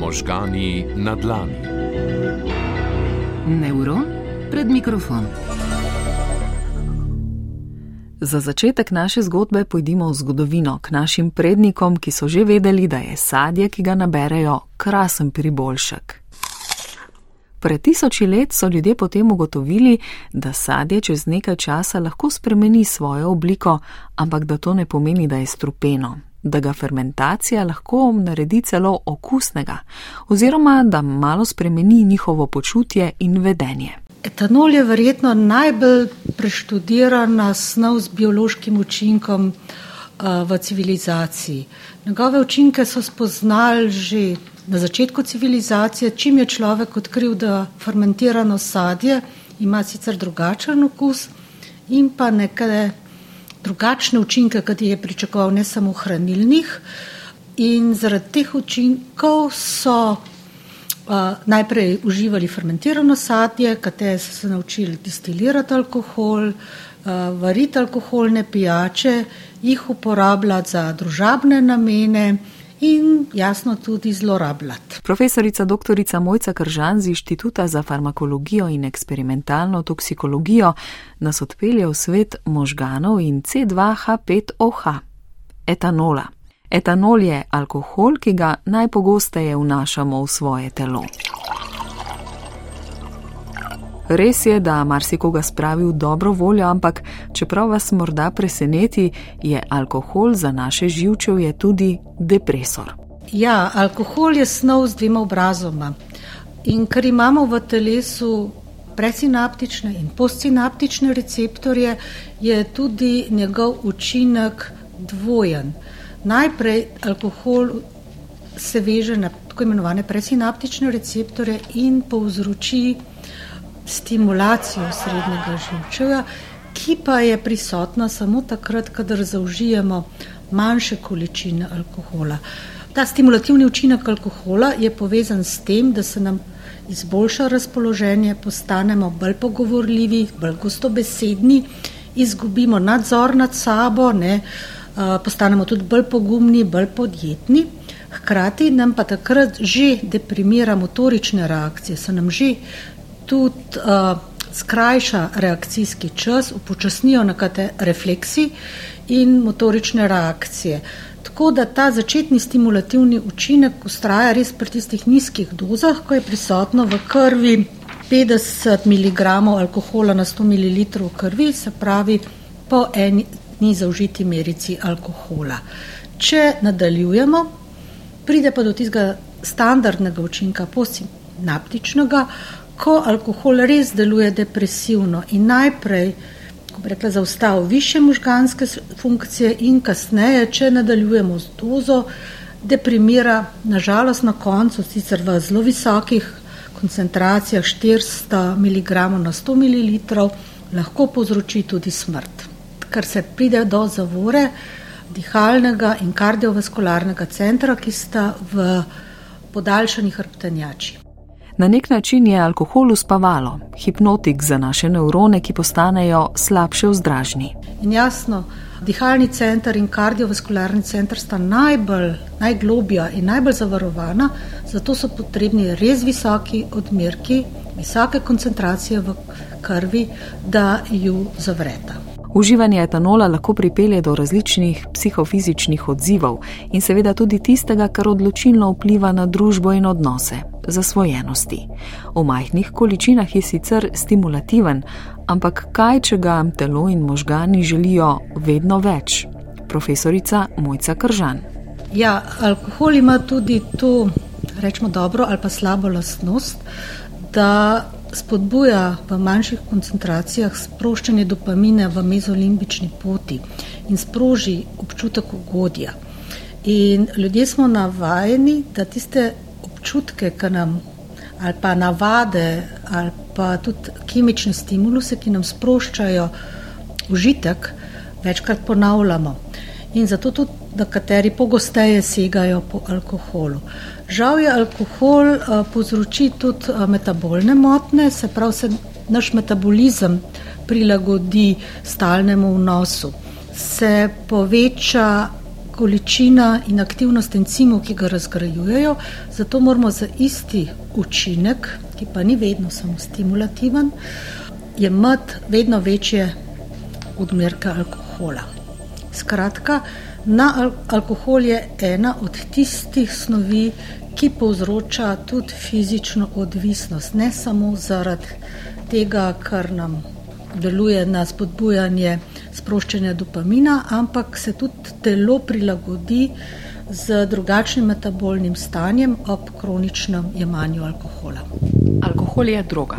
Možgani na dlani. Neuron pred mikrofon. Za začetek naše zgodbe pojdimo v zgodovino k našim prednikom, ki so že vedeli, da je sadje, ki ga naberejo, krasen priboljšek. Pred tisoči let so ljudje potem ugotovili, da sadje čez nekaj časa lahko spremeni svojo obliko, ampak da to ne pomeni, da je strupeno, da ga fermentacija lahko naredi celo okusnega, oziroma da malo spremeni njihovo počutje in vedenje. Etanol je verjetno najbolj preštudirana snov z biološkim učinkom v civilizaciji. Njegove učinke so spoznali že na začetku civilizacije, čim je človek odkril, da fermentirano sadje ima sicer drugačen okus in pa neke drugačne učinke, kot je pričakoval, ne samo hranilnih. In zaradi teh učinkov so uh, najprej uživali fermentirano sadje, katere so se naučili distilirati alkohol, uh, variti alkoholne pijače, jih uporabljati za družabne namene in jasno tudi zlorabljati. Profesorica dr. Mojca Kržan z Inštituta za farmakologijo in eksperimentalno toksikologijo nas odpelje v svet možganov in C2H5OH, etanola. Etanol je alkohol, ki ga najpogosteje vnašamo v svoje telo. Res je, da marsikoga spravi v dobro voljo, ampak čeprav vas morda preseneti, je alkohol za naše živčevje tudi depresor. Ja, alkohol je snov z dvema obrazoma. In ker imamo v telesu presinaptične in postsinaptične receptorje, je tudi njegov učinek dvojen. Najprej alkohol se veže na tako imenovane presinaptične receptorje in povzroči stimulacijo srednjega živčevja, ki pa je prisotna samo takrat, kadar zaužijemo manjše količine alkohola. Ta stimulativni učinek alkohola je povezan s tem, da se nam izboljša razpoloženje, postanemo bolj pogovorljivi, bolj gostobesedni, izgubimo nadzor nad sabo, ne, postanemo tudi bolj pogumni, bolj podjetni. Hkrati nam pa takrat že deprimira motorične reakcije, se nam že tudi uh, skrajša reakcijski čas, upočasnijo nekatere refleksi in motorične reakcije. Tako da ta začetni stimulativni učinek ustraja res pri tistih nizkih dozah, ko je prisotno v krvi 50 mg alkohola na 100 ml krvi, se pravi po eni zaužiti merici alkohola. Če nadaljujemo, pride pa do tistega standardnega učinka, postsinaptičnega, ko alkohol res deluje depresivno in najprej, rekla, zaustavi više možganske funkcije in kasneje, če nadaljujemo z dozo, deprimira, nažalost na koncu, sicer v zelo visokih koncentracijah 400 mg na 100 ml, lahko povzroči tudi smrt, ker se pride do zavore dihalnega in kardiovaskularnega centra, ki sta v podaljšanih hrbtenjači. Na nek način je alkohol uspavalo, hipnotik za naše nevrone, ki postanejo slabše vzdražni. In jasno, dihalni center in kardiovaskularni center sta najbolj, najglobja in najbolj zavarovana, zato so potrebni res visoki odmerki, visoke koncentracije v krvi, da ju zavreta. Uživanje etanola lahko pripelje do različnih psihofizičnih odzivov in seveda tudi tistega, kar odločilno vpliva na družbo in odnose, zasvojenosti. V majhnih količinah je sicer stimulativen, ampak kaj, če ga telo in možgani želijo vedno več? Profesorica Mojca Kržan. Ja, alkohol ima tudi to, rečemo, dobro ali pa slabo lastnost, da spodbuja v manjših koncentracijah sproščanje dopamine v mezolimbični poti in sproži občutek ugodja. In ljudje smo navajeni, da tiste občutke, ki nam ali pa navade, ali pa tudi kemične stimuluse, ki nam sproščajo užitek, večkrat ponavljamo. In zato tudi nekateri pogosteje segajo po alkoholu. Žal je alkohol uh, povzroči tudi uh, metabolne motne, se pravi, se naš metabolizem prilagodi stalnemu vnosu. Se poveča količina in aktivnost encimov, ki ga razgrajujejo, zato moramo za isti učinek, ki pa ni vedno samo stimulativen, imeti vedno večje odmerke alkohola. Skratka, na al alkohol je ena od tistih snovi, ki povzroča tudi fizično odvisnost, ne samo zaradi tega, kar nam deluje na spodbujanje sproščanja dopamina, ampak se tudi telo prilagodi z drugačnim metabolnim stanjem ob kroničnem jemanju alkohola. Alkohol je droga.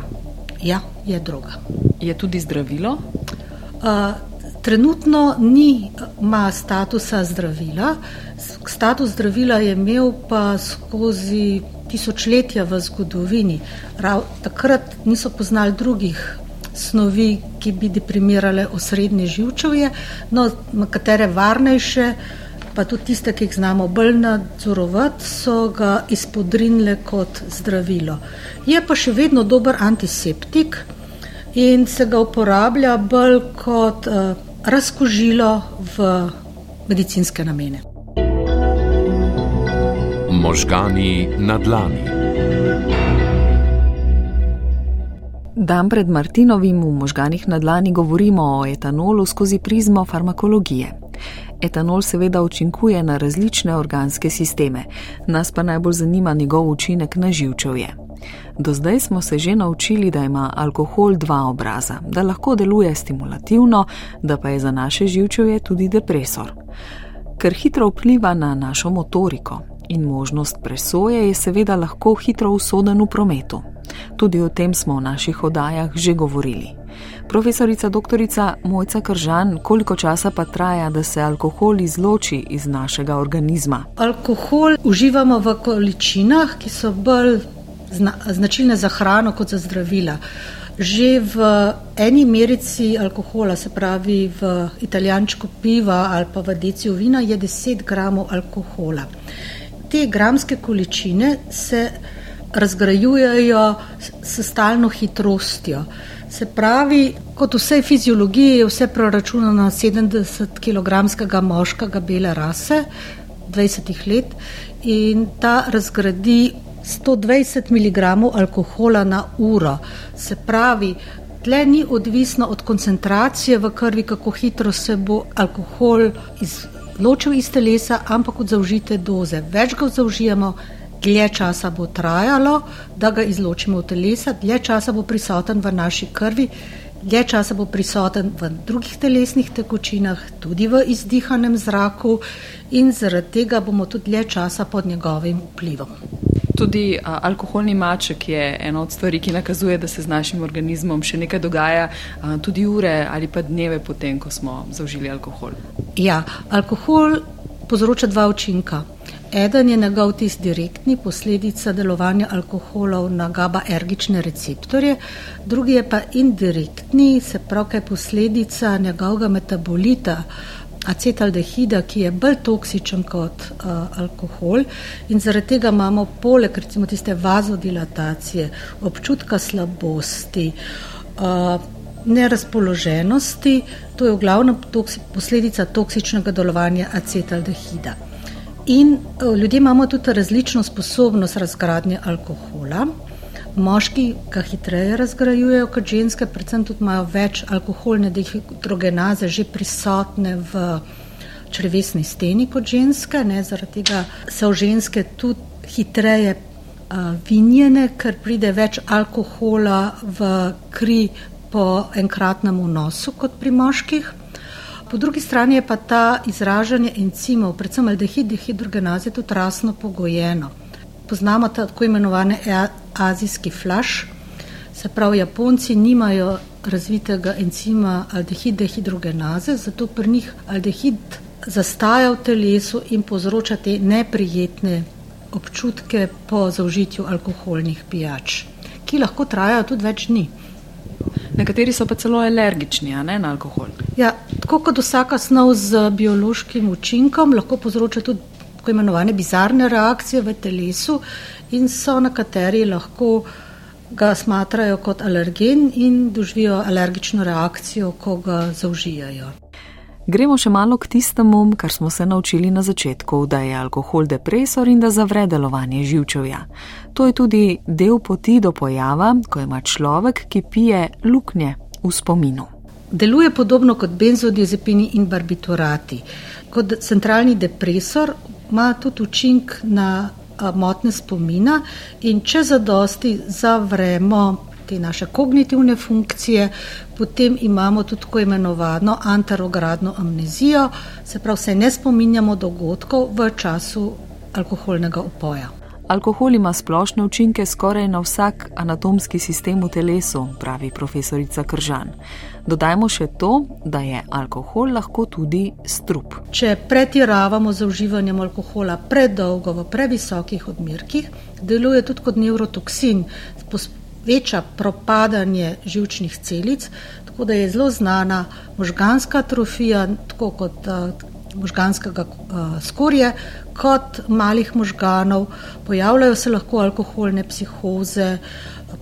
Ja, je droga. Je tudi zdravilo? Uh, trenutno ni, ima statusa zdravila. Status zdravila je imel pa skozi tisočletja v zgodovini. Rav, takrat niso poznali drugih snovi, ki bi deprimirale osrednje živčevje, no, katere varnejše, pa tudi tiste, ki jih znamo bolj nadzorovati, so ga izpodrinile kot zdravilo. Je pa še vedno dober antiseptik in se ga uporablja bolj kot uh, razkožilo v medicinske namene. Možgani na dlani. Dan pred Martinovim v možganih na dlani govorimo o etanolu skozi prizmo farmakologije. Etanol seveda učinkuje na različne organske sisteme, nas pa najbolj zanima njegov učinek na živčevje. Do zdaj smo se že naučili, da ima alkohol dva obraza, da lahko deluje stimulativno, da pa je za naše živčevje tudi depresor. Ker hitro vpliva na našo motoriko in možnost presoje, je seveda lahko hitro usoden v prometu. Tudi o tem smo v naših oddajah že govorili. Profesorica dr. Mojca Kržan, koliko časa pa traja, da se alkohol izloči iz našega organizma? Alkohol uživamo v količinah, ki so bolj zna značilne za hrano kot za zdravila. Že v eni merici alkohola, se pravi v italijančko piva ali pa v deciju vina, je 10 gramov alkohola. Te gramske količine se razgrajujejo s stalno hitrostjo. Se pravi, kot vse fiziologije, je vse proračunano na 70 kg moškega bele rase, 20 let, in ta razgradi 120 mg alkohola na uro. Se pravi, tle ni odvisno od koncentracije v krvi, kako hitro se bo alkohol izločil iz telesa, ampak od zaužite doze. Več ga zaužijemo, dlje časa bo trajalo, da ga izločimo v telesa, dlje časa bo prisoten v naši krvi, dlje časa bo prisoten v drugih telesnih tekočinah, tudi v izdihanem zraku in zaradi tega bomo tudi dlje časa pod njegovim vplivom. Tudi a, alkoholni maček je ena od stvari, ki nakazuje, da se z našim organizmom še nekaj dogaja, a, tudi ure ali pa dneve potem, ko smo zaužili alkohol. Ja, alkohol povzroča dva učinka. Eden je njegov tisti direktni, posledica delovanja alkoholov na GABA-ergične receptorje, drugi je pa indirektni, se pravi, kaj posledica njegovega metabolita, acetaldehida, ki je bolj toksičen kot uh, alkohol in zaradi tega imamo poleg recimo tiste vazodilatacije, občutka slabosti, uh, nerazpoloženosti, to je v glavnem toksi posledica toksičnega delovanja acetaldehida. In eh, ljudje imamo tudi različno sposobnost razgradnje alkohola. Moški ga hitreje razgrajujejo kot ženske, predvsem tudi imajo več alkoholne dehidrogenaze že prisotne v črvesni steni kot ženske. Ne, zaradi tega so ženske tudi hitreje uh, vinjene, ker pride več alkohola v kri po enkratnem vnosu kot pri moških. Po drugi strani je pa ta izražanje encimov, predvsem aldehid, dehidrogenaze, tudi rasno pogojeno. Poznamo tako imenovane azijski flash, se pravi, Japonci nimajo razvitega encima aldehid, dehidrogenaze, zato pri njih aldehid zastaja v telesu in povzroča te neprijetne občutke po zaužitju alkoholnih pijač, ki lahko trajajo tudi več dni. Nekateri so pa celo alergični ne, na alkohol. Ja, tako kot vsaka snov z biološkim učinkom, lahko povzroča tudi tako imenovane bizarne reakcije v telesu, in so nekateri lahko ga smatrajo kot alergen in doživijo alergično reakcijo, ko ga zaužijajo. Gremo še malo k tistemu, kar smo se naučili na začetku, da je alkohol depresor in da zavre delovanje živčevja. To je tudi del poti do pojava, ko ima človek, ki pije luknje v spominu. Deluje podobno kot benzodiazepini in barbiturati. Kot centralni depresor ima tudi učink na motne spomina in če zadosti zavremo te naše kognitivne funkcije, potem imamo tudi tako imenovano antarogradno amnezijo, se pravi, se ne spominjamo dogodkov v času alkoholnega upoja. Alkohol ima splošne učinke skoraj na vsak anatomski sistem v telesu, pravi profesorica Kržan. Dodajmo še to, da je alkohol lahko tudi strup. Če pretiravamo z uživanjem alkohola predolgo v previsokih odmerkih, deluje tudi kot neurotoksin, veča propadanje žilčnih celic, tako da je zelo znana možganska atrofija, tako kot uh, možganskega uh, skorje, kot malih možganov. Pojavljajo se lahko alkoholne psihoze,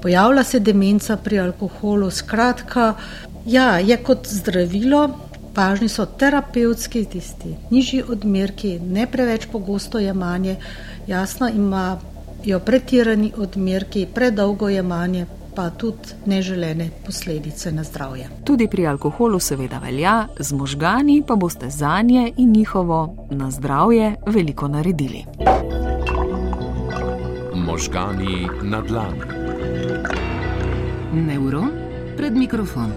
pojavlja se demenca pri alkoholu. Skratka, ja, je kot zdravilo. Važni so terapevtski, tisti nižji odmerki, ne preveč pogosto jemanje, jasno ima jo pretirani odmerki, predolgo jemanje, pa tudi neželene posledice na zdravje. Tudi pri alkoholu seveda velja, z možgani pa boste za nje in njihovo na zdravje veliko naredili. Možgani na dlani. Neuron pred mikrofon.